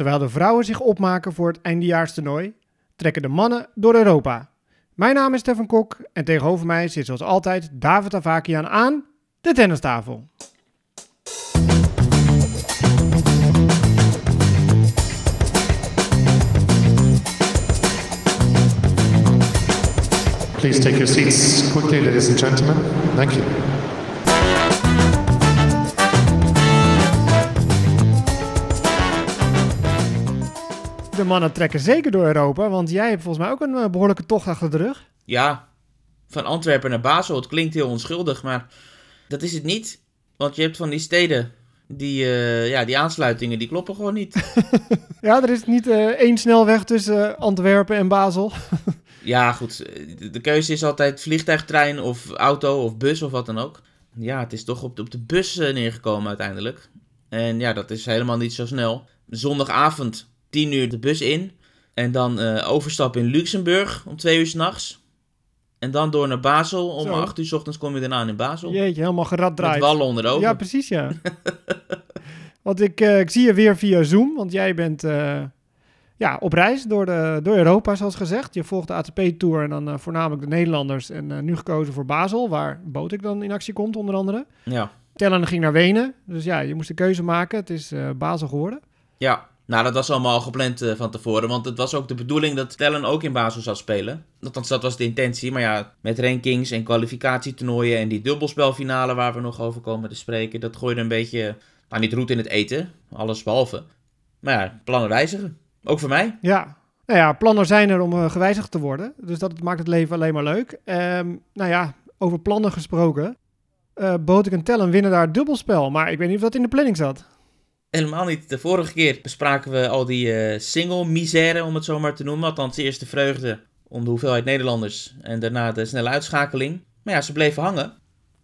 Terwijl de vrouwen zich opmaken voor het eindejaarstoernooi, trekken de mannen door Europa. Mijn naam is Stefan Kok en tegenover mij zit zoals altijd David Avakian aan de tennistafel. Please take your seats quickly, ladies and gentlemen. Thank you. Mannen trekken zeker door Europa, want jij hebt volgens mij ook een eh, behoorlijke tocht achter de rug. Ja, van Antwerpen naar Basel. Het klinkt heel onschuldig, maar dat is het niet. Want je hebt van die steden, die, eh, ja, die aansluitingen, die kloppen gewoon niet. Ja, er is niet eh, één snelweg tussen Antwerpen en Basel. ja, goed. De, keuze is altijd vliegtuig, trein of auto of bus of wat dan ook. Ja, het is toch op de, op de bus neergekomen uiteindelijk. En ja, dat is helemaal niet zo snel. Zondagavond, 10 uur de bus in. En dan eh, overstappen in Luxemburg om 2 uur s'nachts. En dan door naar Basel. Om Zo. 8 uur 's ochtends kom je daarna in Basel. Jeetje, helemaal gerad Met draait. wallen onder de ogen. Ja, precies, ja. want ik, eh, ik zie je weer via Zoom, want jij bent eh, ja, op reis door, de, door Europa, zoals gezegd. Je volgt de ATP-tour en dan voornamelijk de Nederlanders. En nu gekozen voor Basel, waar Botik dan in actie komt, onder andere. ja. Tellen ging naar Wenen, dus ja, je moest de keuze maken. Het is Basel geworden. Ja, nou dat was allemaal al gepland eh, van tevoren. Want het was ook de bedoeling dat Tellen ook in Basel zou spelen. Althans, dat was de intentie. Maar ja, met rankings en kwalificatietoernooien en die dubbelspelfinale waar we nog over komen te spreken. Dat gooide een beetje, nou niet roet in het eten. Alles behalve. Maar ja, plannen wijzigen. Ook voor mij. Ja, nou ja, plannen zijn er om eh, gewijzigd te worden. Dus dat maakt het leven alleen maar leuk. Ehm, nou ja, over plannen gesproken. eh Botik en Tellen winnen daar dubbelspel. Maar ik weet niet of dat in de planning zat. Helemaal niet. De vorige keer bespraken we al die eh, single-misère, om het zo maar te noemen. Althans, eerst de vreugde om de hoeveelheid Nederlanders en daarna de snelle uitschakeling. Maar ja, ze bleven hangen.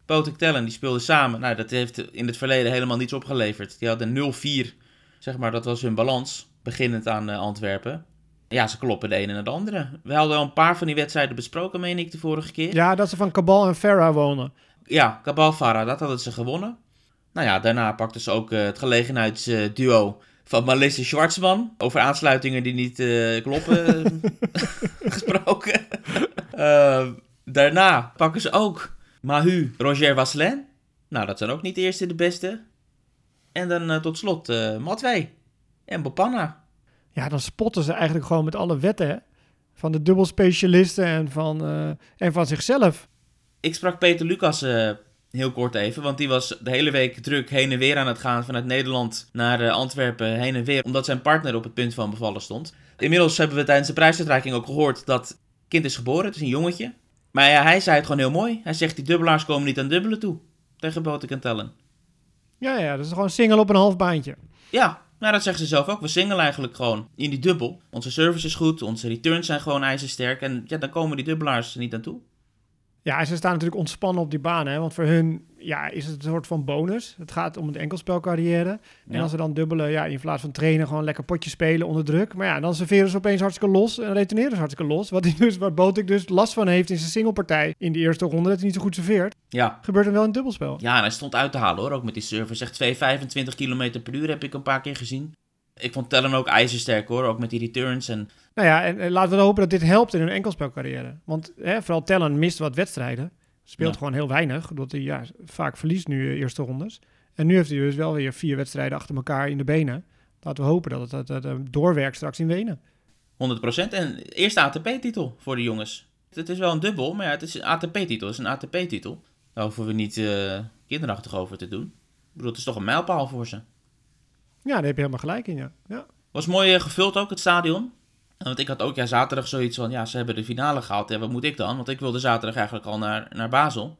Botik Tellen, die speelden samen. Nou, dat heeft in het verleden helemaal niets opgeleverd. Die hadden 0-4, zeg maar, dat was hun balans, beginnend aan eh, Antwerpen. Ja, ze kloppen de ene naar de andere. We hadden al een paar van die wedstrijden besproken, meen ik, de vorige keer. Ja, dat ze van Cabal en Ferra wonen. Ja, Cabal Farah, dat hadden ze gewonnen. Nou ja, daarna pakten ze ook eh, het gelegenheidsduo van Melissa Schwartzman. Over aansluitingen die niet eh, kloppen eh, gesproken. Daarna pakken ze ook Mahu, Roger Vasselin. Nou, dat zijn ook niet de eerste de beste. En dan tot slot Matwee en Bopanna. Ja, dan spotten ze eigenlijk gewoon met alle wetten. Hè? Van de dubbelspecialisten en van, en van zichzelf. Ik sprak Peter Lucas heel kort even, want die was de hele week druk heen en weer aan het gaan vanuit Nederland naar eh, Antwerpen heen en weer, omdat zijn partner op het punt van bevallen stond. Inmiddels hebben we tijdens de prijsuitreiking ook gehoord dat het kind is geboren, het is een jongetje. Maar ja, hij zei het gewoon heel mooi. Hij zegt die dubbelaars komen niet aan dubbelen toe tegen Tellen. Ja, ja, dat is gewoon single op een half baantje. Ja, nou dat zeggen ze zelf ook. We singelen eigenlijk gewoon in die dubbel. Onze service is goed, onze returns zijn gewoon ijzersterk en ja, dan komen die dubbelaars er niet aan toe. Ja, en ze staan natuurlijk ontspannen op die baan. Hè? Want voor hun ja, is het een soort van bonus. Het gaat om de enkelspelcarrière. En Ja. als ze dan dubbelen, ja, in plaats van trainen, gewoon lekker potje spelen onder druk. Maar ja, dan serveren ze opeens hartstikke los en retourneren ze hartstikke los. Wat, hij dus, wat Botik dus last van heeft in zijn singlepartij in die eerste ronde, dat hij niet zo goed serveert. Ja, Gebeurt hem wel in het dubbelspel. Ja, en hij stond uit te halen hoor, ook met die server. Zegt 2,25 km per uur heb ik een paar keer gezien. Ik vond Tellen ook ijzersterk hoor, ook met die returns. En Nou ja, en, en laten we hopen dat dit helpt in hun enkelspelcarrière. Want hè, vooral Tellen mist wat wedstrijden. Speelt Ja. gewoon heel weinig, omdat hij ja, vaak verliest nu eh, eerste rondes. En nu heeft hij dus wel weer vier wedstrijden achter elkaar in de benen. Laten we hopen dat het, dat het eh, doorwerkt straks in Wenen. 100%. En eerste ATP-titel voor de jongens. Het is wel een dubbel, maar ja, het is een ATP-titel. Het is een ATP-titel. Daar hoeven we niet eh, kinderachtig over te doen. Ik bedoel, het is toch een mijlpaal voor ze. Ja, daar heb je helemaal gelijk in, ja. ja. Was mooi gevuld ook, het stadion. Want ik had ook ja, zaterdag zoiets van, ja, ze hebben de finale gehaald. Ja, wat moet ik dan? Want ik wilde zaterdag eigenlijk al naar, naar Basel.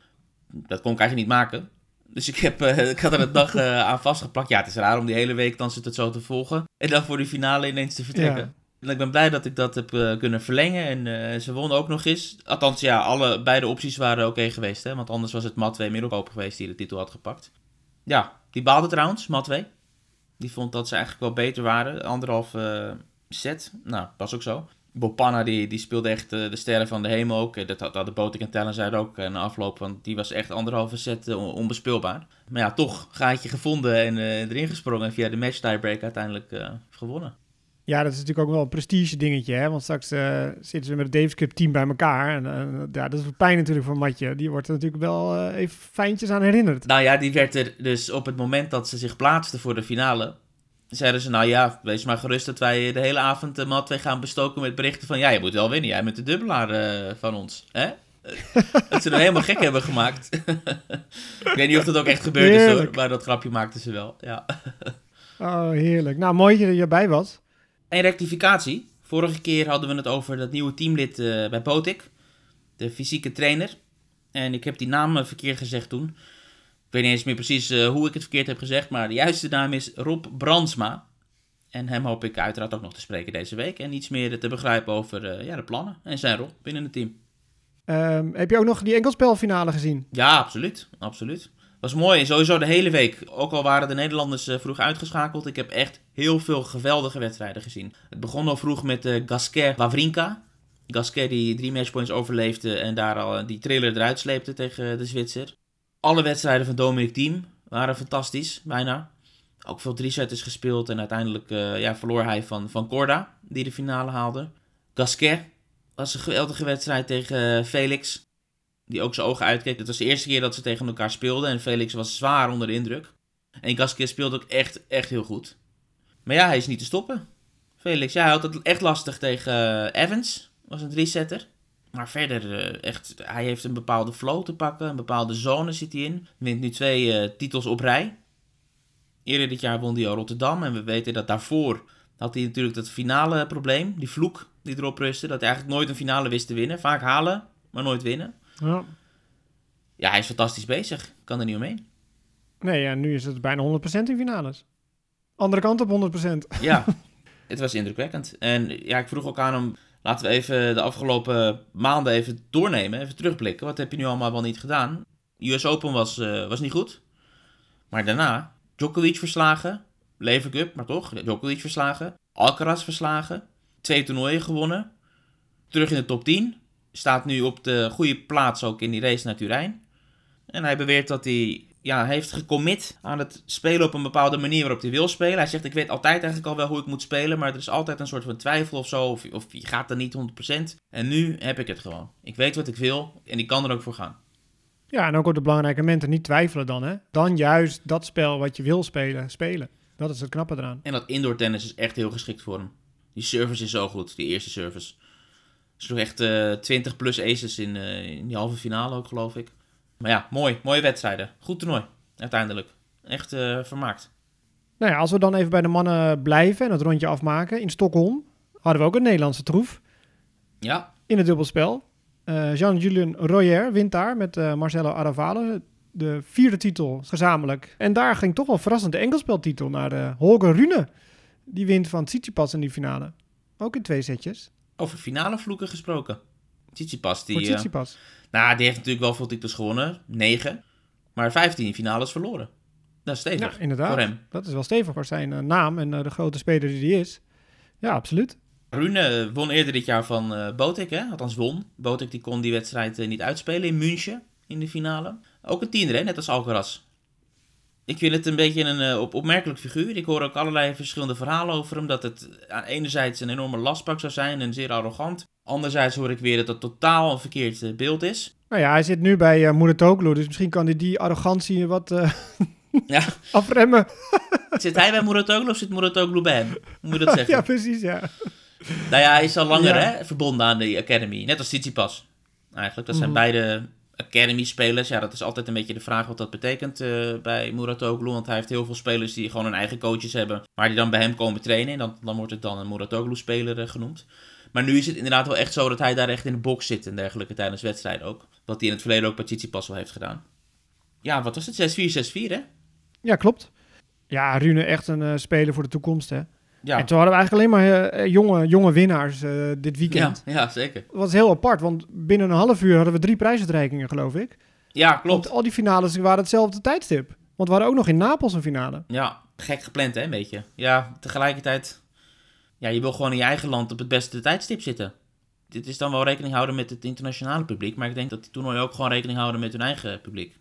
Dat kon ik eigenlijk niet maken. Dus ik, heb, eh, ik had er een dag eh, aan vastgeplakt. Ja, het is raar om die hele week dan zit het zo te volgen. En dan voor die finale ineens te vertrekken. Ja. En ik ben blij dat ik dat heb eh, kunnen verlengen. En ze wonnen ook nog eens. Althans, ja, alle, beide opties waren oké geweest. Hè? Want anders was het Matwee Middelkoop geweest die de titel had gepakt. Ja, die baalde trouwens, Matwee. Die vond dat ze eigenlijk wel beter waren. Anderhalf set. Nou, was ook zo. Bopanna die, die speelde echt eh, de sterren van de hemel ook. Eh, Dat had hadden Botik en Tellen zeiden ook eh, na afloop. Want die was echt anderhalve set on- onbespeelbaar. Maar ja, toch gaatje gevonden en erin gesprongen. En via de match tiebreak uiteindelijk gewonnen. Ja, dat is natuurlijk ook wel een prestige dingetje, hè? Want straks zitten ze met het Davis Cup team bij elkaar. En ja, dat is pijn natuurlijk voor Matje. Die wordt er natuurlijk wel even fijntjes aan herinnerd. Nou ja, die werd er dus op het moment dat ze zich plaatsten voor de finale. Zeiden ze, nou ja, wees maar gerust dat wij de hele avond de mat gaan bestoken met berichten van... Ja, je moet wel winnen, jij bent de dubbelaar eh, van ons. Hè? dat ze hem helemaal gek hebben gemaakt. ik weet niet of dat ook echt gebeurd is hoor, maar dat grapje maakten ze wel. Ja. Oh, heerlijk. Nou, mooi dat je erbij was. En rectificatie. Vorige keer hadden we het over dat nieuwe teamlid eh, bij Botik. De fysieke trainer. En ik heb die naam eh, verkeerd gezegd toen. Ik weet niet eens meer precies eh, hoe ik het verkeerd heb gezegd. Maar de juiste naam is Rob Brandsma. En hem hoop ik uiteraard ook nog te spreken deze week. En iets meer te begrijpen over eh, ja, de plannen en zijn rol binnen het team. Ehm, heb je ook nog die enkelspelfinale gezien? Ja, absoluut. Absoluut. Was mooi. Sowieso de hele week. Ook al waren de Nederlanders eh, vroeg uitgeschakeld. Ik heb echt heel veel geweldige wedstrijden gezien. Het begon al vroeg met uh, Gasquet Wawrinka. Gasquet die drie matchpoints overleefde en daar al die trailer eruit sleepte tegen de Zwitser. Alle wedstrijden van Dominic Thiem waren fantastisch, bijna. Ook veel drie-setters gespeeld en uiteindelijk eh, ja, verloor hij van, van Corda, die de finale haalde. Gasquet was een geweldige wedstrijd tegen eh, Felix die ook zijn ogen uitkeek. Het was de eerste keer dat ze tegen elkaar speelden en Felix was zwaar onder de indruk. En Gasquet speelde ook echt, echt heel goed. Maar ja, hij is niet te stoppen. Felix, hij had het echt lastig tegen eh, Evans, was een drie-setter. Maar verder, eh, echt, hij heeft een bepaalde flow te pakken, een bepaalde zone zit hij in. Wint nu twee eh, titels op rij. Eerder dit jaar won hij al Rotterdam en we weten dat daarvoor had hij natuurlijk dat finale probleem, die vloek die erop rustte, dat hij eigenlijk nooit een finale wist te winnen. Vaak halen, maar nooit winnen. Ja. Ja, hij is fantastisch bezig. Kan er niet omheen. Nee, ja, nu is het bijna 100% in finales. Andere kant op 100%. Ja, het was indrukwekkend. En ja, ik vroeg ook aan hem, laten we even de afgelopen maanden even doornemen, even terugblikken. Wat heb je nu allemaal wel niet gedaan? US Open was, eh, was niet goed. Maar daarna, Djokovic verslagen, Lever Cup, maar toch, Djokovic verslagen. Alcaraz verslagen, twee toernooien gewonnen. Terug in de top 10. Staat nu op de goede plaats ook in die race naar Turijn. En hij beweert dat hij ja, heeft gecommit aan het spelen op een bepaalde manier waarop hij wil spelen. Hij zegt, ik weet altijd eigenlijk al wel hoe ik moet spelen, maar er is altijd een soort van twijfel of zo, of, of je gaat er niet 100%. En nu heb ik het gewoon. Ik weet wat ik wil en ik kan er ook voor gaan. Ja, en ook op de belangrijke momenten niet twijfelen dan, hè. Dan juist dat spel wat je wil spelen, spelen. Dat is het knappe eraan. En dat indoor tennis is echt heel geschikt voor hem. Die service is zo goed, die eerste service. Ze sloeg echt eh 20 plus aces in, eh, in die halve finale ook, geloof ik. Maar ja, mooi. Mooie wedstrijden. Goed toernooi, uiteindelijk. Echt eh, vermaakt. Nou ja, als we dan even bij de mannen blijven en het rondje afmaken. In Stockholm hadden we ook een Nederlandse troef Ja, in het dubbelspel. Eh Jean-Julien Royer wint daar met eh, Marcelo Aravalo de vierde titel gezamenlijk. En daar ging toch wel verrassend de enkelspeltitel naar de Holger Rune. Die wint van Tsitsipas in die finale. Ook in twee setjes over finale vloeken gesproken. Tsitsipas, die, eh, Tsitsipas. nou, die heeft natuurlijk wel veel titels gewonnen. 9. Maar 15 finales verloren. Dat is stevig. Ja, inderdaad. Voor hem. Dat is wel stevig voor zijn eh, naam en eh, de grote speler die hij is. Ja, absoluut. Rune won eerder dit jaar van eh Botik, hè? Althans won. Botik die kon die wedstrijd niet uitspelen in München in de finale. Ook een tiener, hè? Net als Alcaraz. Ik vind het een beetje een eh, op opmerkelijk figuur. Ik hoor ook allerlei verschillende verhalen over hem. Dat het aan enerzijds een enorme lastpak zou zijn en zeer arrogant. Anderzijds hoor ik weer dat het totaal een verkeerd eh, beeld is. Nou ja, hij zit nu bij uh, dus misschien kan hij die arrogantie wat eh, Ja, afremmen. zit hij bij Muratoglu of zit Muratoglu bij hem? Hoe moet je dat zeggen? ja, precies, ja. Nou ja, hij is al langer Ja. hè, verbonden aan de Academy. Net als Tsitsipas. Eigenlijk, dat zijn Mhm. beide Academy-spelers. Ja, dat is altijd een beetje de vraag wat dat betekent eh, bij Muratoglu. Want hij heeft heel veel spelers die gewoon hun eigen coaches hebben. Maar die dan bij hem komen trainen. En dan, dan wordt het dan een Muratoglu-speler eh, genoemd. Maar nu is het inderdaad wel echt zo dat hij daar echt in de box zit en dergelijke tijdens wedstrijden ook. Wat hij in het verleden ook bij Tsitsipas wel heeft gedaan. Ja, wat was het? 6-4, 6-4 hè? Ja, klopt. Ja, Rune echt een eh, speler voor de toekomst, hè. Ja, En toen hadden we eigenlijk alleen maar eh, jonge, jonge winnaars eh, dit weekend. ja, ja, zeker. Het was heel apart, want binnen een half uur hadden we drie prijsuitreikingen, geloof ik. Ja, klopt. Want al die finales waren hetzelfde tijdstip. Want we hadden ook nog in Napels een finale. Ja, gek gepland hè, een beetje. Ja, tegelijkertijd... Ja, je wil gewoon in je eigen land op het beste tijdstip zitten. Dit is dan wel rekening houden met het internationale publiek, maar ik denk dat die toernooien ook gewoon rekening houden met hun eigen publiek.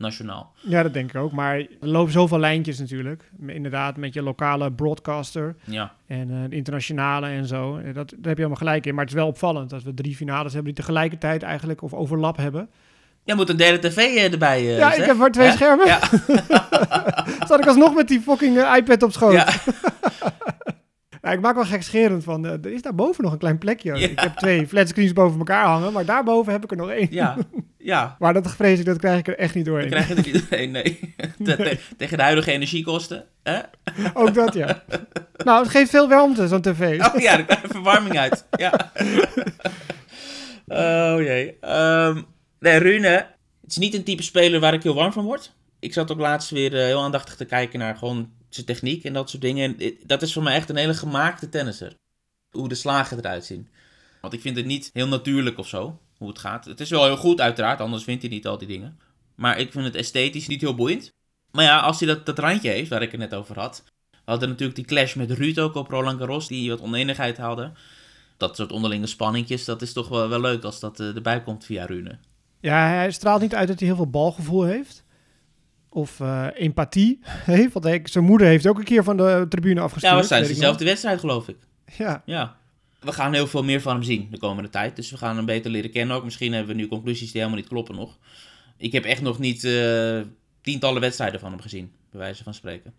Nationaal. Ja, dat denk ik ook. Maar er lopen zoveel lijntjes natuurlijk. Inderdaad, met je lokale broadcaster Ja, en eh, internationale en zo. Eh, Dat, daar heb je helemaal gelijk in. Maar het is wel opvallend dat we drie finales hebben die tegelijkertijd eigenlijk of overlap hebben. jij moet een derde tv eh, erbij eh, ja, ik heb maar twee schermen. Ja. Zat ik alsnog met die fucking iPad op schoot. Ja. Ja, ik maak wel gekscherend van, er is daarboven nog een klein plekje. Ik heb twee flatscreens boven elkaar hangen, maar daarboven heb ik er nog één. ja, ja. Maar dat vrees ik, dat krijg ik er echt niet doorheen. krijg je er niet doorheen, nee. Te- te- tegen de huidige energiekosten. Hè? Ook dat, ja. nou, het geeft veel warmte, zo'n tv. Oh ja, er kwam verwarming uit. Ja. Oh jee. Ehm nee, Rune, het is niet een type speler waar ik heel warm van word. Ik zat ook laatst weer eh, heel aandachtig te kijken naar gewoon zijn techniek en dat soort dingen. En dat is voor mij echt een hele gemaakte tennisser. Hoe de slagen eruit zien. Want ik vind het niet heel natuurlijk of zo, hoe het gaat. Het is wel heel goed uiteraard, anders vindt hij niet al die dingen. Maar ik vind het esthetisch niet heel boeiend. Maar ja, als hij dat, dat randje heeft, waar ik het net over had. We hadden natuurlijk die clash met Ruud ook op Roland Garros, die wat oneenigheid hadden. Dat soort onderlinge spanningjes, dat is toch wel, wel leuk als dat eh, erbij komt via Rune. Ja, hij straalt niet uit dat hij heel veel balgevoel heeft. Of eh, empathie heeft. Want hij, zijn moeder heeft ook een keer van de tribune afgestuurd. Ja, we zijn dezelfde wedstrijd geloof ik. Ja, Ja. We gaan heel veel meer van hem zien de komende tijd. Dus we gaan hem beter leren kennen ook. Misschien hebben we nu conclusies die helemaal niet kloppen nog. Ik heb echt nog niet eh, tientallen wedstrijden van hem gezien, bij wijze van spreken.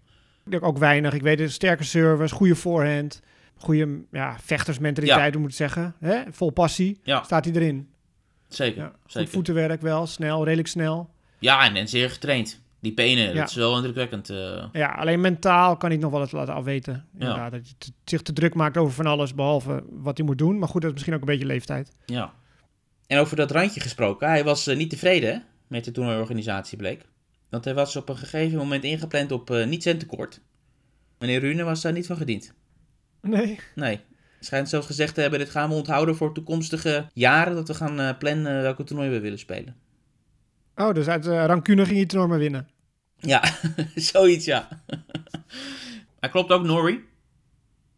ik denk ook weinig. Ik weet een sterke service, goede voorhand. Goede ja, vechtersmentaliteit, moet ik zeggen. Hè? Vol passie. Ja. Staat hij erin. Zeker, Ja, goed zeker. voetenwerk wel, snel, redelijk snel. Ja, en, en zeer getraind. Die penen, Ja. dat is wel indrukwekkend. eh. Ja, alleen mentaal kan hij het nog wel eens laten afweten. Inderdaad, dat hij t- zich te druk maakt over van alles, behalve wat hij moet doen. Maar goed, dat is misschien ook een beetje leeftijd. Ja. En over dat randje gesproken. Hij was eh, niet tevreden met de toernooiorganisatie, bleek. Want hij was op een gegeven moment ingepland op eh, niet centenkoord. Meneer Rune was daar niet van gediend. Nee. Nee. Schijnt zelfs gezegd te hebben, dit gaan we onthouden voor toekomstige jaren, dat we gaan plannen welke toernooi we willen spelen. Oh, dus uit uh, rancune ging het enorm winnen. Ja, zoiets ja. Hij klopt ook Norrie.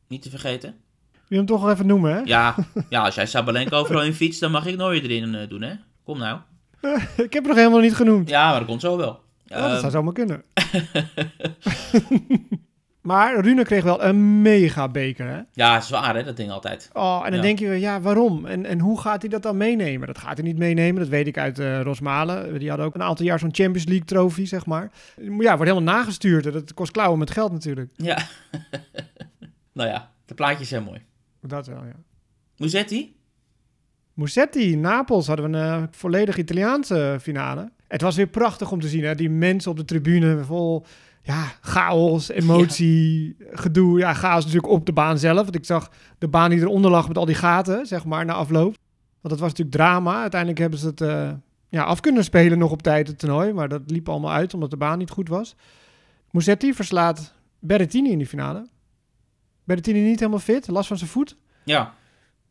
Niet te vergeten. Je hem toch wel even noemen, hè? Ja, ja als jij Sabalenka overal in fietst, dan mag ik Norrie erin eh, doen, hè? Kom nou. ik heb hem nog helemaal niet genoemd. Ja, maar dat komt zo wel. Oh, dat Ehm, zou zomaar kunnen. Maar Rune kreeg wel een mega beker, hè? ja, zwaar hè, dat ding altijd. Oh, en dan Ja. denk je, ja, waarom? En, en hoe gaat hij dat dan meenemen? Dat gaat hij niet meenemen, dat weet ik uit eh Rosmalen. Die hadden ook een aantal jaar zo'n Champions League trofee, zeg maar. Ja, wordt helemaal nagestuurd. Dat kost klauwen met geld natuurlijk. Ja. nou ja, de plaatjes zijn mooi. Dat wel, ja. Musetti? Musetti, Napels hadden we een eh, volledig Italiaanse finale. Het was weer prachtig om te zien, hè? Die mensen op de tribune vol ja, chaos, emotie, gedoe. Ja, chaos natuurlijk op de baan zelf. Want ik zag de baan die eronder lag met al die gaten, zeg maar, na afloop. Want dat was natuurlijk drama. Uiteindelijk hebben ze het eh, ja, af kunnen spelen nog op tijd, het toernooi. Maar dat liep allemaal uit, omdat de baan niet goed was. Musetti verslaat Berrettini in die finale. Berrettini niet helemaal fit, last van zijn voet Ja,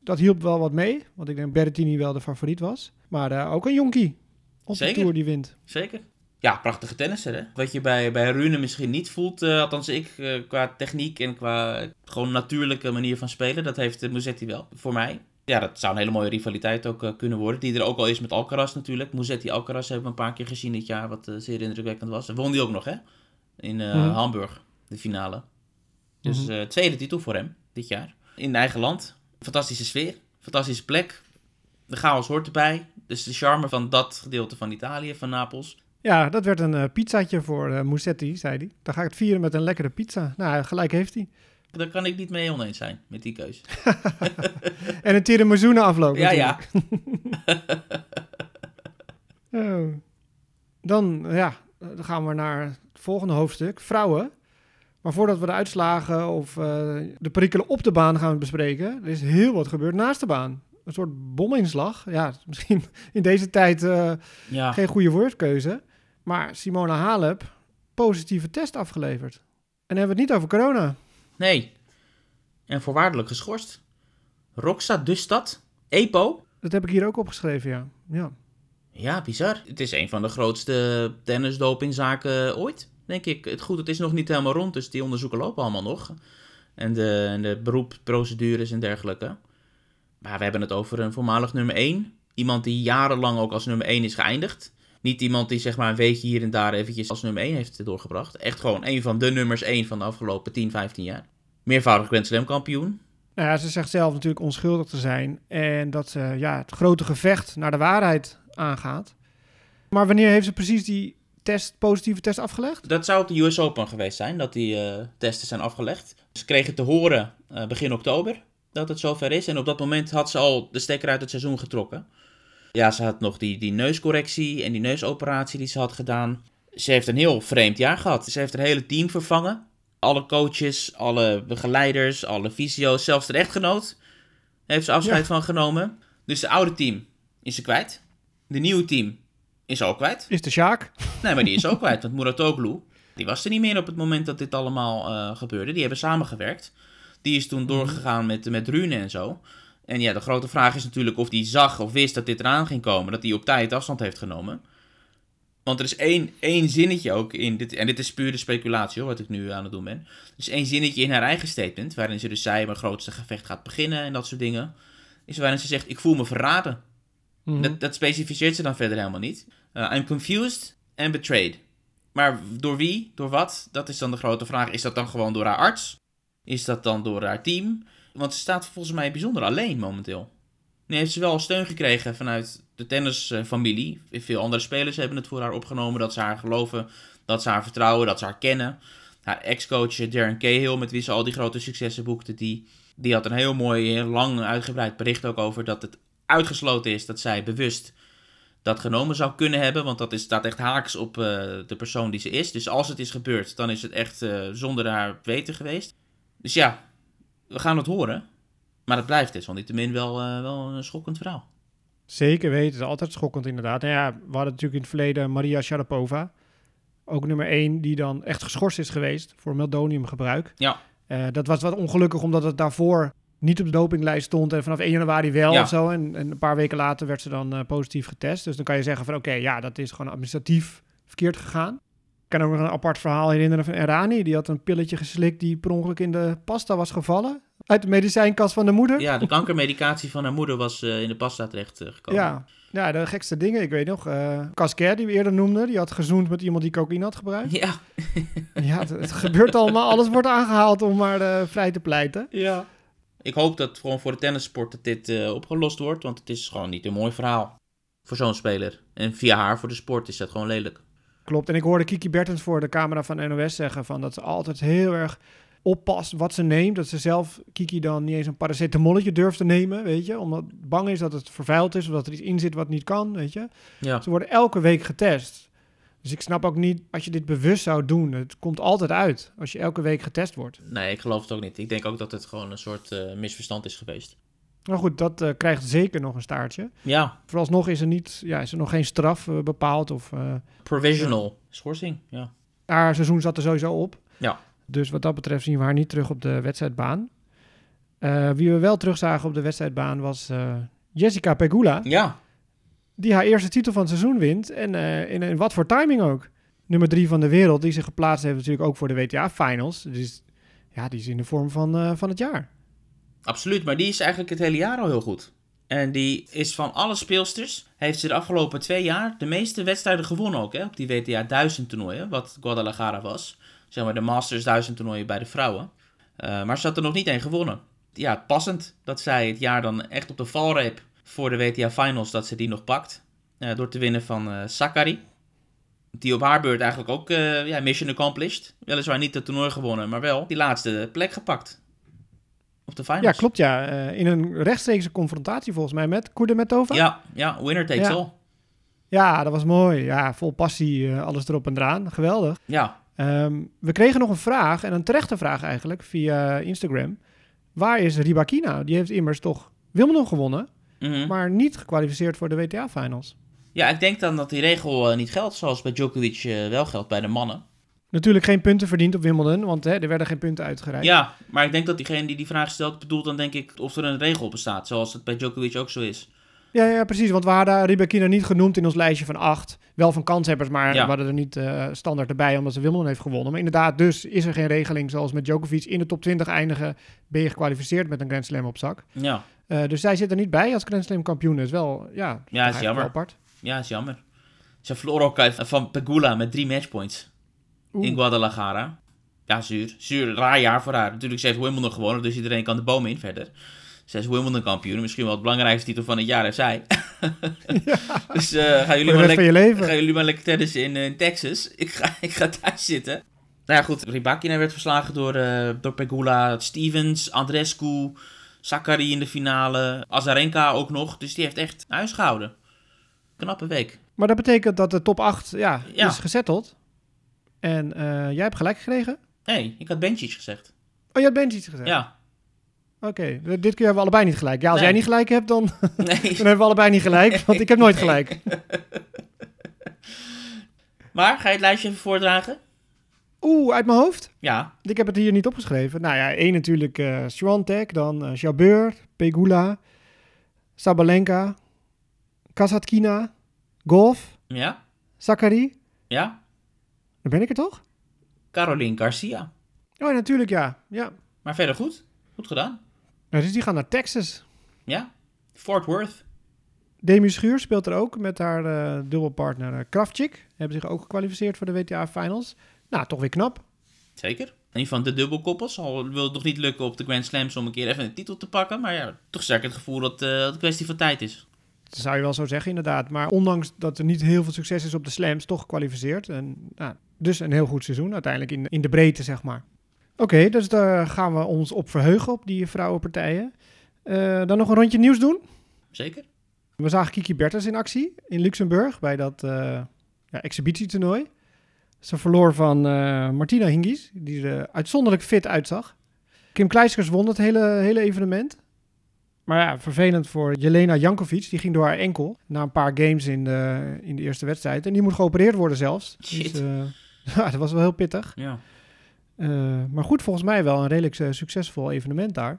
dat hielp wel wat mee. Want ik denk Berrettini wel de favoriet was. Maar eh, ook een jonkie op Zeker. de Tour die wint. zeker. Ja, prachtige tennisser hè. Wat je bij, bij Rune misschien niet voelt, eh, althans ik, eh, qua techniek en qua gewoon natuurlijke manier van spelen, dat heeft uh, Musetti wel, voor mij. Ja, dat zou een hele mooie rivaliteit ook eh, kunnen worden. Die er ook al is met Alcaraz natuurlijk. Musetti-Alcaraz hebben we een paar keer gezien dit jaar, wat eh, zeer indrukwekkend was. En won die ook nog hè, in eh, Mhm. Hamburg, de finale. Dus eh, tweede titel voor hem dit jaar. In eigen land. Fantastische sfeer. Fantastische plek. De chaos hoort erbij. Dus de charme van dat gedeelte van Italië, van Napels. Ja, dat werd een eh, pizzaatje voor Musetti, zei hij. Dan ga ik het vieren met een lekkere pizza. Nou, gelijk heeft hij. Daar kan ik niet mee oneens zijn met die keus. En een tiramisu na afloop. Ja, ja. Oh. Dan, ja, dan gaan we naar het volgende hoofdstuk. Vrouwen. Maar voordat we de uitslagen of eh, de perikelen op de baan gaan bespreken, er is heel wat gebeurd naast de baan. Een soort bominslag. Ja, misschien in deze tijd Ja, geen goede woordkeuze. Maar Simona Halep, positieve test afgeleverd. En dan hebben we het niet over corona. nee. En voorwaardelijk geschorst. Roxa Dustad. EPO. Dat heb ik hier ook opgeschreven, ja. Ja, Ja, bizar. Het is een van de grootste tennisdopingzaken ooit, denk ik. Het goed, het is nog niet helemaal rond, dus die onderzoeken lopen allemaal nog. En de, en de beroepsprocedures en dergelijke. Maar we hebben het over een voormalig nummer 1. Iemand die jarenlang ook als nummer 1 is geëindigd. Niet iemand die zeg maar een weekje hier en daar eventjes als nummer 1 heeft doorgebracht. Echt gewoon een van de nummers 1 van de afgelopen 10, 15 jaar. Meervoudig Grand Slam kampioen. Nou ja, ze zegt zelf natuurlijk onschuldig te zijn. En dat ze ja, het grote gevecht naar de waarheid aangaat. Maar wanneer heeft ze precies die test, positieve test afgelegd? Dat zou op de US Open geweest zijn, dat die uh, testen zijn afgelegd. Ze kregen te horen uh, begin oktober dat het zover is. En op dat moment had ze al de stekker uit het seizoen getrokken. Ja, ze had nog die, die neuscorrectie en die neusoperatie die ze had gedaan. Ze heeft een heel vreemd jaar gehad. Ze heeft haar hele team vervangen. Alle coaches, alle begeleiders, alle fysio's, zelfs de echtgenoot heeft ze afscheid ja. van genomen. Dus het oude team is ze kwijt. De nieuwe team is ook kwijt. Is de Sjaak? Nee, maar die is ook kwijt. Want Muratoglu, die was er niet meer op het moment dat dit allemaal uh, gebeurde. Die hebben samengewerkt. Die is toen doorgegaan met, met Rune en zo. En ja, de grote vraag is natuurlijk of hij zag of wist dat dit eraan ging komen. Dat hij op tijd afstand heeft genomen. Want er is één, één zinnetje ook in dit. En dit is puur de speculatie hoor, wat ik nu aan het doen ben. Er is één zinnetje in haar eigen statement. Waarin ze dus zei: Mijn grootste gevecht gaat beginnen en dat soort dingen. Is waarin ze zegt: Ik voel me verraden. Mhm. Dat, dat specificeert ze dan verder helemaal niet. Uh, I'm confused and betrayed. Maar door wie? Door wat? Dat is dan de grote vraag. Is dat dan gewoon door haar arts? Is dat dan door haar team? Want ze staat volgens mij bijzonder alleen momenteel. Nu heeft ze wel steun gekregen vanuit de tennisfamilie. Veel andere spelers hebben het voor haar opgenomen. Dat ze haar geloven, dat ze haar vertrouwen, dat ze haar kennen. Haar ex-coach Darren Cahill, met wie ze al die grote successen boekte, die, die had een heel mooi, heel lang uitgebreid bericht ook over dat het uitgesloten is dat zij bewust dat genomen zou kunnen hebben. Want dat is, staat echt haaks op uh, de persoon die ze is. Dus als het is gebeurd, dan is het echt zonder haar weten geweest. Dus ja, we gaan het horen. Maar het blijft desalniettemin wel, uh, wel een schokkend verhaal. Zeker weten, het is altijd schokkend inderdaad. Nou ja, we hadden natuurlijk in het verleden Maria Sharapova. Ook nummer 1, die dan echt geschorst is geweest voor meldoniumgebruik. Ja. Uh, dat was wat ongelukkig, omdat het daarvoor niet op de dopinglijst stond en vanaf 1 januari wel Ja. of zo. En, en een paar weken later werd ze dan uh, positief getest. Dus dan kan je zeggen van oké, ja, dat is gewoon administratief verkeerd gegaan. Ik kan ook nog een apart verhaal herinneren van Erani. Die had een pilletje geslikt die per ongeluk in de pasta was gevallen. Uit de medicijnkast van de moeder. Ja, de kankermedicatie van haar moeder was uh, in de pasta terecht uh, gekomen. Ja. ja, de gekste dingen. Ik weet nog, uh, Casquer, die we eerder noemden, die had gezoend met iemand die cocaïne had gebruikt. Ja. ja, het, het, gebeurt allemaal. Alles wordt aangehaald om maar uh, vrij te pleiten. Ja. Ik hoop dat gewoon voor de tennissport dat dit uh, opgelost wordt, want het is gewoon niet een mooi verhaal voor zo'n speler. En via haar voor de sport is dat gewoon lelijk. Klopt. En ik hoorde Kiki Bertens voor de camera van NOS zeggen van dat ze altijd heel erg oppast wat ze neemt. Dat ze zelf, Kiki, dan niet eens een paracetamolletje durft te nemen, weet je. Omdat bang is dat het vervuild is of dat er iets in zit wat niet kan, weet je. Ja. Ze worden elke week getest. Dus ik snap ook niet, als je dit bewust zou doen, het komt altijd uit als je elke week getest wordt. Nee, ik geloof het ook niet. Ik denk ook dat het gewoon een soort uh, misverstand is geweest. Maar goed, dat uh, krijgt zeker nog een staartje. Ja. Vooralsnog is er, niet, ja, is er nog geen straf uh, bepaald. Of, Provisional schorsing, ja. Haar seizoen zat er sowieso op. Ja. Dus wat dat betreft zien we haar niet terug op de wedstrijdbaan. Uh, wie we wel terugzagen op de wedstrijdbaan was uh, Jessica Pegula. Ja. Die haar eerste titel van het seizoen wint. En in, in, wat voor timing ook. Nummer drie van de wereld, die zich geplaatst heeft natuurlijk ook voor de WTA-finals. Dus ja, die is in de vorm van, van het jaar. Absoluut, maar die is eigenlijk het hele jaar al heel goed. En die is van alle speelsters, heeft ze de afgelopen twee jaar de meeste wedstrijden gewonnen ook, hè, op die WTA 1000 toernooien, wat Guadalajara was zeg maar de Masters 1000 toernooien bij de vrouwen. Uh, maar ze had er nog niet één gewonnen. Ja, passend dat zij het jaar dan echt op de valreep voor de WTA Finals, dat ze die nog pakt. Uh, door te winnen van uh, Sakari. Die op haar beurt eigenlijk ook ja, mission accomplished. Weliswaar niet het toernooi gewonnen, maar wel die laatste plek gepakt. Op de finals. Ja, klopt ja. in een rechtstreekse confrontatie volgens mij met Kudermetova. Ja, ja, winner takes ja. all. Ja, dat was mooi. Ja, vol passie, alles erop en eraan. Geweldig. Ja, Um, we kregen nog een vraag, en een terechte vraag eigenlijk, via Instagram. Waar is Ribakina? Die heeft immers toch Wimbledon gewonnen, mm -hmm. maar niet gekwalificeerd voor de WTA-finals. Ja, ik denk dan dat die regel uh, niet geldt zoals bij Djokovic uh, wel geldt bij de mannen. Natuurlijk geen punten verdiend op Wimbledon, want hè, er werden geen punten uitgereikt. Ja, maar ik denk dat diegene die die vraag stelt bedoelt dan denk ik of er een regel bestaat, zoals het bij Djokovic ook zo is. Ja, ja, precies. Want we hadden Ribakina niet genoemd in ons lijstje van acht. Wel van kanshebbers, maar Ja. we hadden er niet uh, standaard erbij omdat ze Wimbledon heeft gewonnen. Maar inderdaad, dus is er geen regeling zoals met Djokovic. In de top 20 eindigen ben je gekwalificeerd met een Grand Slam op zak. Ja, Uh, dus zij zit er niet bij als Grand Slam kampioen. is wel, ja, Ja, is jammer. wel apart. ja, is jammer. Ze verloren ook uit van Pegula met drie matchpoints Oeh. in Guadalajara. Ja, zuur. Zuur, raar jaar voor haar. Natuurlijk, ze heeft Wimbledon gewonnen, dus iedereen kan de boom in verder. Ze is Wimbledon kampioen. Misschien wel het belangrijkste titel van het jaar heeft zij. Dus eh, gaan, jullie maar lekker, gaan jullie maar lekker tennissen in, eh, in Texas. Ik ga, ik ga thuis zitten. Nou ja, goed. Rybakina werd verslagen door, eh, door Pegula. Stevens, Andrescu, Sakari in de finale. Azarenka ook nog. Dus die heeft echt huis gehouden. Knappe week. Maar dat betekent dat de top 8 ja, Ja. is gezetteld. En jij hebt gelijk gekregen? Hey, ik had Benchic gezegd. Oh, je had Benji gezegd? Ja. Oké, dit keer hebben we allebei niet gelijk. Ja, als Nee. jij niet gelijk hebt, dan, dan hebben we allebei niet gelijk. Want ik heb nooit gelijk. Maar, ga je het lijstje even voordragen? Oeh, uit mijn hoofd? Ja. Ik heb het hier niet opgeschreven. Nou ja, één natuurlijk eh Swiatek, dan eh Jabeur, Pegula, Sabalenka, Kasatkina, Golf, Ja? Sakari. Ja? Dan ben ik er toch? Caroline Garcia. Oh, natuurlijk ja. ja. Maar verder goed. Goed gedaan. Nou, dus die gaan naar Texas. Ja? Fort Worth. Demi Schuur speelt er ook met haar eh, dubbelpartner uh, Kravchik. Hebben zich ook gekwalificeerd voor de WTA Finals. Nou, toch weer knap. Zeker. Een van de dubbelkoppels. Al wil het nog niet lukken op de Grand Slams om een keer even een titel te pakken. Maar ja, toch sterk het gevoel dat eh, het een kwestie van tijd is. Dat zou je wel zo zeggen, inderdaad. Maar ondanks dat er niet heel veel succes is op de slams, toch gekwalificeerd. En, nou, dus een heel goed seizoen uiteindelijk in, in de breedte, zeg maar. Oké, dus daar gaan we ons op verheugen, op die vrouwenpartijen. Eh, dan nog een rondje nieuws doen. Zeker. We zagen Kiki Bertens in actie in Luxemburg bij dat eh ja, exhibitietoernooi. Ze verloor van eh, Martina Hingis, die er uitzonderlijk fit uitzag. Kim Kleiskers won het hele, hele evenement. Maar ja, vervelend voor Jelena Jankovic. Die ging door haar enkel na een paar games in de, in de eerste wedstrijd. En die moet geopereerd worden zelfs. Shit. Dus, ja, dat was wel heel pittig. Ja. Eh, maar goed, volgens mij wel een redelijk eh, succesvol evenement daar.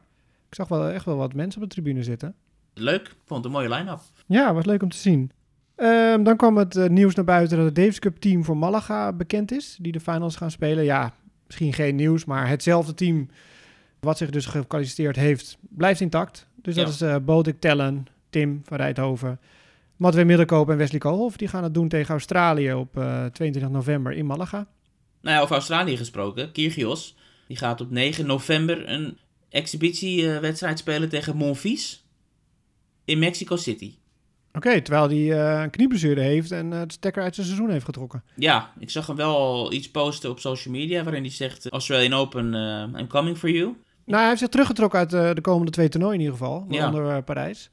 Ik zag wel echt wel wat mensen op de tribune zitten. Leuk. Vond een mooie line-up. Ja, was leuk om te zien. Ehm, dan kwam het eh, nieuws naar buiten dat het Davis Cup team voor Malaga bekend is. Die de finals gaan spelen. Ja, misschien geen nieuws, maar hetzelfde team wat zich dus gekwalificeerd heeft, blijft intact. Dus dat is eh Bodek Tellen, Tim van Rijthoven, Matwee Middelkoop en Wesley Koolhof. Die gaan het doen tegen Australië op eh, 22 november in Malaga. Nou ja, over Australië gesproken. Kyrgios. Die gaat op 9 november een exhibitiewedstrijd spelen tegen Monfils. In Mexico City. Oké, terwijl hij eh, een knieblessure heeft en eh, het stekker uit zijn seizoen heeft getrokken. Ja, ik zag hem wel iets posten op social media waarin hij zegt... Australian Open, eh, I'm coming for you. Nou, hij heeft zich teruggetrokken uit eh, de komende twee toernooien in ieder geval. Waaronder eh, Parijs.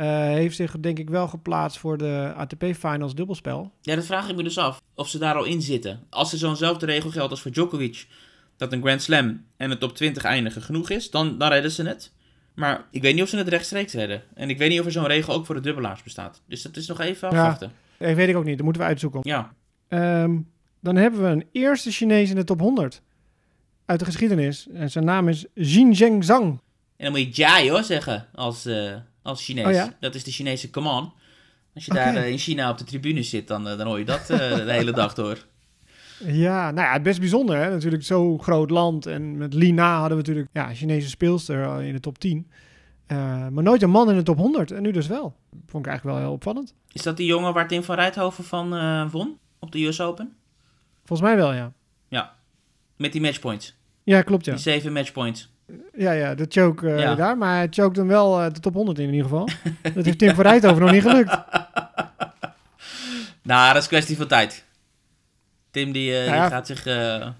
Eh, heeft zich denk ik wel geplaatst voor de ATP Finals dubbelspel. Ja, dat vraag ik me dus af. Of ze daar al in zitten. Als er zo'nzelfde regel geldt als voor Djokovic... dat een Grand Slam en het top 20 eindigen genoeg is... dan, dan redden ze het. Maar ik weet niet of ze het rechtstreeks redden. En ik weet niet of er zo'n regel ook voor de dubbelaars bestaat. Dus dat is nog even Ja. afwachten. Eh, weet ik ook niet, dat moeten we uitzoeken. Ja, Ehm, dan hebben we een eerste Chinees in de top 100 uit de geschiedenis. En zijn naam is Jin Zheng Zhang. En dan moet je Jai hoor zeggen als, eh, als Chinees. Oh ja? Dat is de Chinese command. Als je daar eh, in China op de tribune zit, dan, eh, dan hoor je dat eh, de hele dag door. Ja, nou ja, best bijzonder hè. Natuurlijk zo'n groot land. En met Lina hadden we natuurlijk ja, Chinese speelster in de top 10. Eh, maar nooit een man in de top 100. En nu dus wel. Vond ik eigenlijk wel heel opvallend. Is dat die jongen waar Tim van Rijthoven van won op de US Open? Volgens mij wel, ja. Ja, met die matchpoints. Ja, klopt ja. Die zeven matchpoints. Ja, ja, de choke eh, Ja. daar. Maar hij choke hem wel eh, de top 100 in, in ieder geval. dat heeft Tim van Rijthoven nog niet gelukt. Nou, dat is kwestie van tijd. Tim die, eh, Nou ja. die gaat zich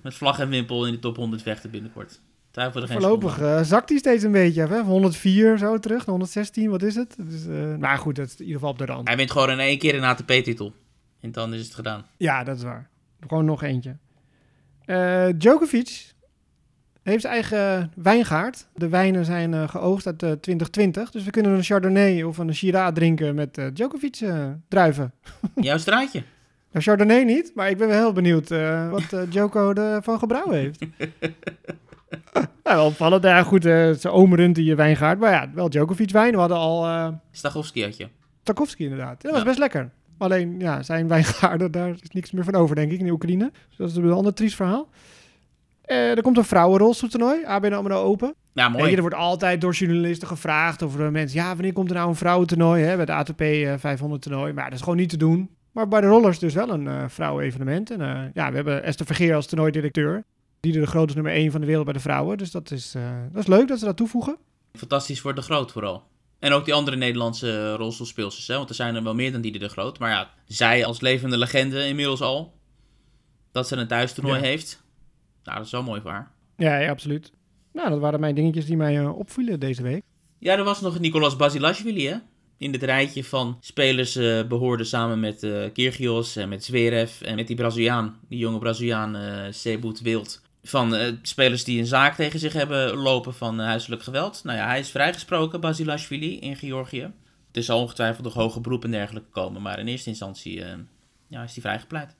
met vlag en wimpel in de top 100 vechten binnenkort. Twijfel er geen Voorlopig zakt hij steeds een beetje. Hè? Van 104 zo terug, naar 116, wat is het? Dus, maar goed, dat is in ieder geval op de rand. Hij wint gewoon in één keer een ATP-titel. En dan is het gedaan. Ja, dat is waar. Gewoon nog eentje. Djokovic heeft eigen wijngaard. De wijnen zijn eh, geoogst uit eh, 2020. Dus we kunnen een Chardonnay of een Shiraz drinken met eh, Djokovic eh, druiven. Jouw straatje. Nou, Chardonnay niet, maar ik ben wel heel benieuwd eh, wat eh Joko ervan gebrouwen heeft. nou, wel opvallend. Ja, goed, eh, omerend in je wijngaard. Maar ja, wel Djokovic wijn. We hadden al eh Stachowski had je. Tarkovsky inderdaad. Dat was Ja. best lekker. Alleen, ja, zijn wijngaarden, daar is niks meer van over, denk ik, in de Oekraïne. Dus dat is een ander triest verhaal. Eh, er komt een vrouwenrolstoeltoernooi, ABN AMRO Open. Ja, Weet je, mooi. er wordt altijd door journalisten gevraagd over de mensen... Ja, wanneer komt er nou een vrouwentoernooi hè, bij de ATP eh, 500 toernooi? Maar dat is gewoon niet te doen. Maar bij de rollers dus wel een uh, vrouwen-evenement. En uh, ja, we hebben Esther Vergeer als toernooidirecteur. Die de grootste nummer 1 van de wereld bij de vrouwen. Dus dat is, dat is leuk dat ze dat toevoegen. Fantastisch voor de groot vooral. En ook die andere Nederlandse rolstoelspeelsters. Hè? Want er zijn er wel meer dan die de groot. Maar ja, zij als levende legende inmiddels al. Dat ze een thuistoernooi ja. heeft. Nou, dat is wel mooi voor haar. Ja, ja, absoluut. Nou, dat waren mijn dingetjes die mij opvielen deze week. Ja, er was nog Nicolas Basilashvili, hè? in het rijtje van spelers uh, behoorde samen met uh, Kyrgios en met Zverev en met die Braziliaan, die jonge Braziliaan uh, Wild. Van spelers die een zaak tegen zich hebben lopen van huiselijk geweld. Nou ja, hij is vrijgesproken, Basilashvili, in Georgië. Het is al ongetwijfeld nog hoge beroep en dergelijke komen, maar in eerste instantie ja, is hij vrijgepleit.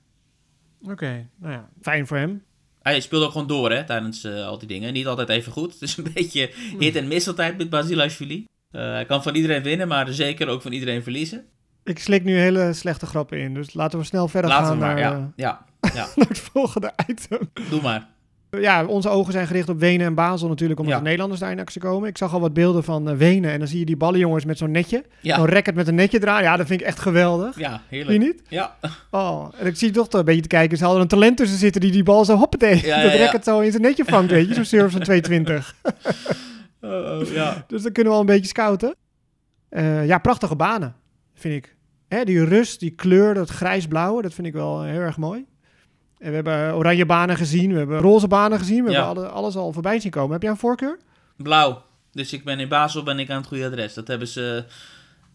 Oké, nou ja, fijn voor hem. Hij speelde ook gewoon door hè, tijdens al die dingen. Niet altijd even goed. Het is een beetje hit- en misseltijd met Basilashvili. Uh, hij kan van iedereen winnen, maar zeker ook van iedereen verliezen. Ik slik nu hele slechte grappen in, dus laten we snel verder laten gaan we maar, naar, ja. Ja, ja. naar het volgende item. Doe maar. Ja, onze ogen zijn gericht op Wenen en Basel natuurlijk, omdat Ja. de Nederlanders daar in actie komen. Ik zag al wat beelden van eh, Wenen en dan zie je die ballenjongens met zo'n netje. Ja. Zo'n racket met een netje draaien. Ja, dat vind ik echt geweldig. Ja, Zie je heerlijk. niet? Ja, Oh, en ik zie toch een beetje te kijken. Ze hadden een talent tussen zitten die die bal zo hoppatee. Ja, dat racket zo in zijn netje vangt, weet je. Zo'n service van 220. Oh, ja. Dus dan kunnen we al een beetje scouten. Eh, ja, prachtige banen, vind ik. Hè, die rust, die kleur, dat grijs-blauwe, dat vind ik wel heel erg mooi. En we hebben oranje banen gezien, we hebben roze banen gezien. We Ja. hebben alle- alles al voorbij zien komen. Heb jij een voorkeur? Blauw. Dus ik ben in Basel ben ik aan het goede adres. Dat hebben ze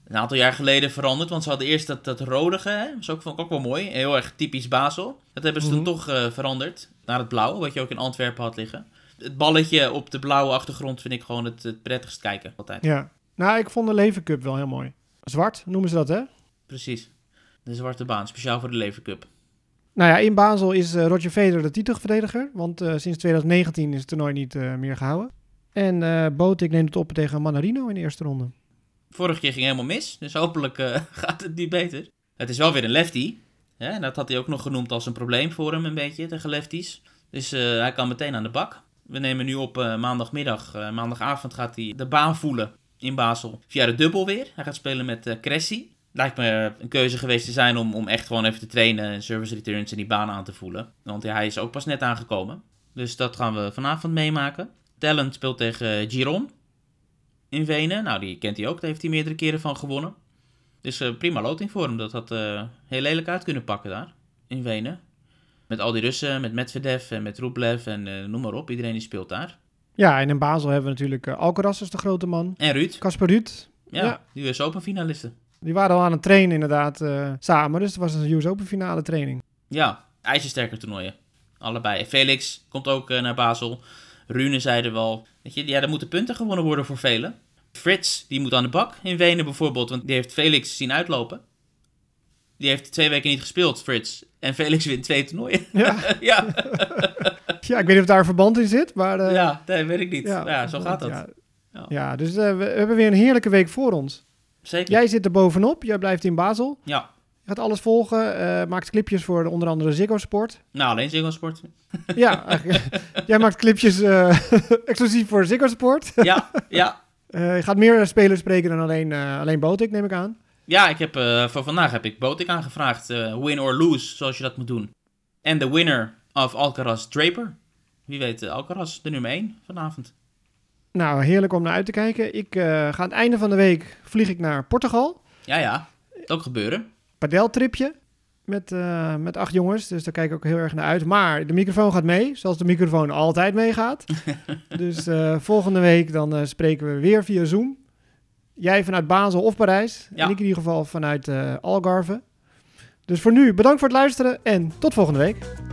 een aantal jaar geleden veranderd. Want ze hadden eerst dat, dat rodige. Hè? Dat vond ik ook wel mooi. Heel erg typisch Basel. Dat hebben ze Mhm. toen toch eh, veranderd. Naar het blauw. Wat je ook in Antwerpen had liggen. Het balletje op de blauwe achtergrond vind ik gewoon het, het prettigst kijken. Altijd. Ja. Nou, ik vond de Leven Cup wel heel mooi. Zwart noemen ze dat, hè? Precies. De zwarte baan. Speciaal voor de Lever Cup. Nou ja, in Basel is eh, Roger Federer de titelverdediger. Want eh, sinds 2019 is het toernooi niet eh, meer gehouden. En eh Botik neemt het op tegen Manarino in de eerste ronde. Vorige keer ging helemaal mis. Dus hopelijk gaat het nu beter. Het is wel weer een lefty. Hè? En dat had hij ook nog genoemd als een probleem voor hem een beetje tegen lefties. Dus hij kan meteen aan de bak. We nemen nu op eh, maandagmiddag. maandagavond gaat hij de baan voelen in Basel. Via de dubbel weer. Hij gaat spelen met Cressy. Lijkt me een keuze geweest te zijn om, om echt gewoon even te trainen. En service returns en die baan aan te voelen. Want ja, hij is ook pas net aangekomen. Dus dat gaan we vanavond meemaken. Talent speelt tegen Giron in Wenen. Nou, die kent hij ook. Daar heeft hij meerdere keren van gewonnen. Dus eh, prima loting voor hem. Dat had eh, heel lelijk uit kunnen pakken daar, in Wenen. Met al die Russen, met Medvedev en met Rublev en eh, noem maar op. Iedereen die speelt daar. Ja, en in Basel hebben we natuurlijk Alcaraz als de grote man. En Ruud, Kasper Ruud, ja, Ja. die US Open finalisten. Die waren al aan het trainen inderdaad eh, samen. Dus het was een US Open finale training. Ja, ijzersterke toernooien. Allebei. Felix komt ook eh, naar Basel. Rune zeiden wel. Weet je, ja, er moeten punten gewonnen worden voor velen. Frits, die moet aan de bak in Wenen bijvoorbeeld. Want die heeft Felix zien uitlopen. Die heeft twee weken niet gespeeld, Frits. En Felix wint twee toernooien. Ja, ja, ja ik weet niet of daar een verband in zit, maar... eh, ja, nee, weet ik niet. Ja, zo gaat dat. Ja, Ja. dus we hebben weer een heerlijke week voor ons. Zeker. Jij zit er bovenop, jij blijft in Basel. Ja. Je gaat alles volgen, eh, maakt clipjes voor de- onder andere Ziggo Sport. Nou, alleen Ziggo Sport. Ja, eigenlijk, jij maakt clipjes eh, exclusief voor Ziggo Sport. Ja, ja. Eh, je gaat meer spelers spreken dan alleen, eh alleen Botik, neem ik aan. Ja, ik heb, eh, voor vandaag heb ik Botik aangevraagd. eh, win or lose, zoals je dat moet doen. En de winner of Alcaraz Draper. Wie weet, eh, Alcaraz, de nummer 1 vanavond. Nou, heerlijk om naar uit te kijken. Ik eh, ga aan het einde van de week vlieg ik naar Portugal. Ja, ja. Ook gebeuren. padeltripje met, eh, met acht jongens. Dus daar kijk ik ook heel erg naar uit. Maar de microfoon gaat mee, zoals de microfoon altijd meegaat. dus eh, volgende week dan spreken we weer via Zoom. Jij vanuit Basel of Parijs. Ja. En ik in ieder geval vanuit Algarve. Dus voor nu, bedankt voor het luisteren en tot volgende week.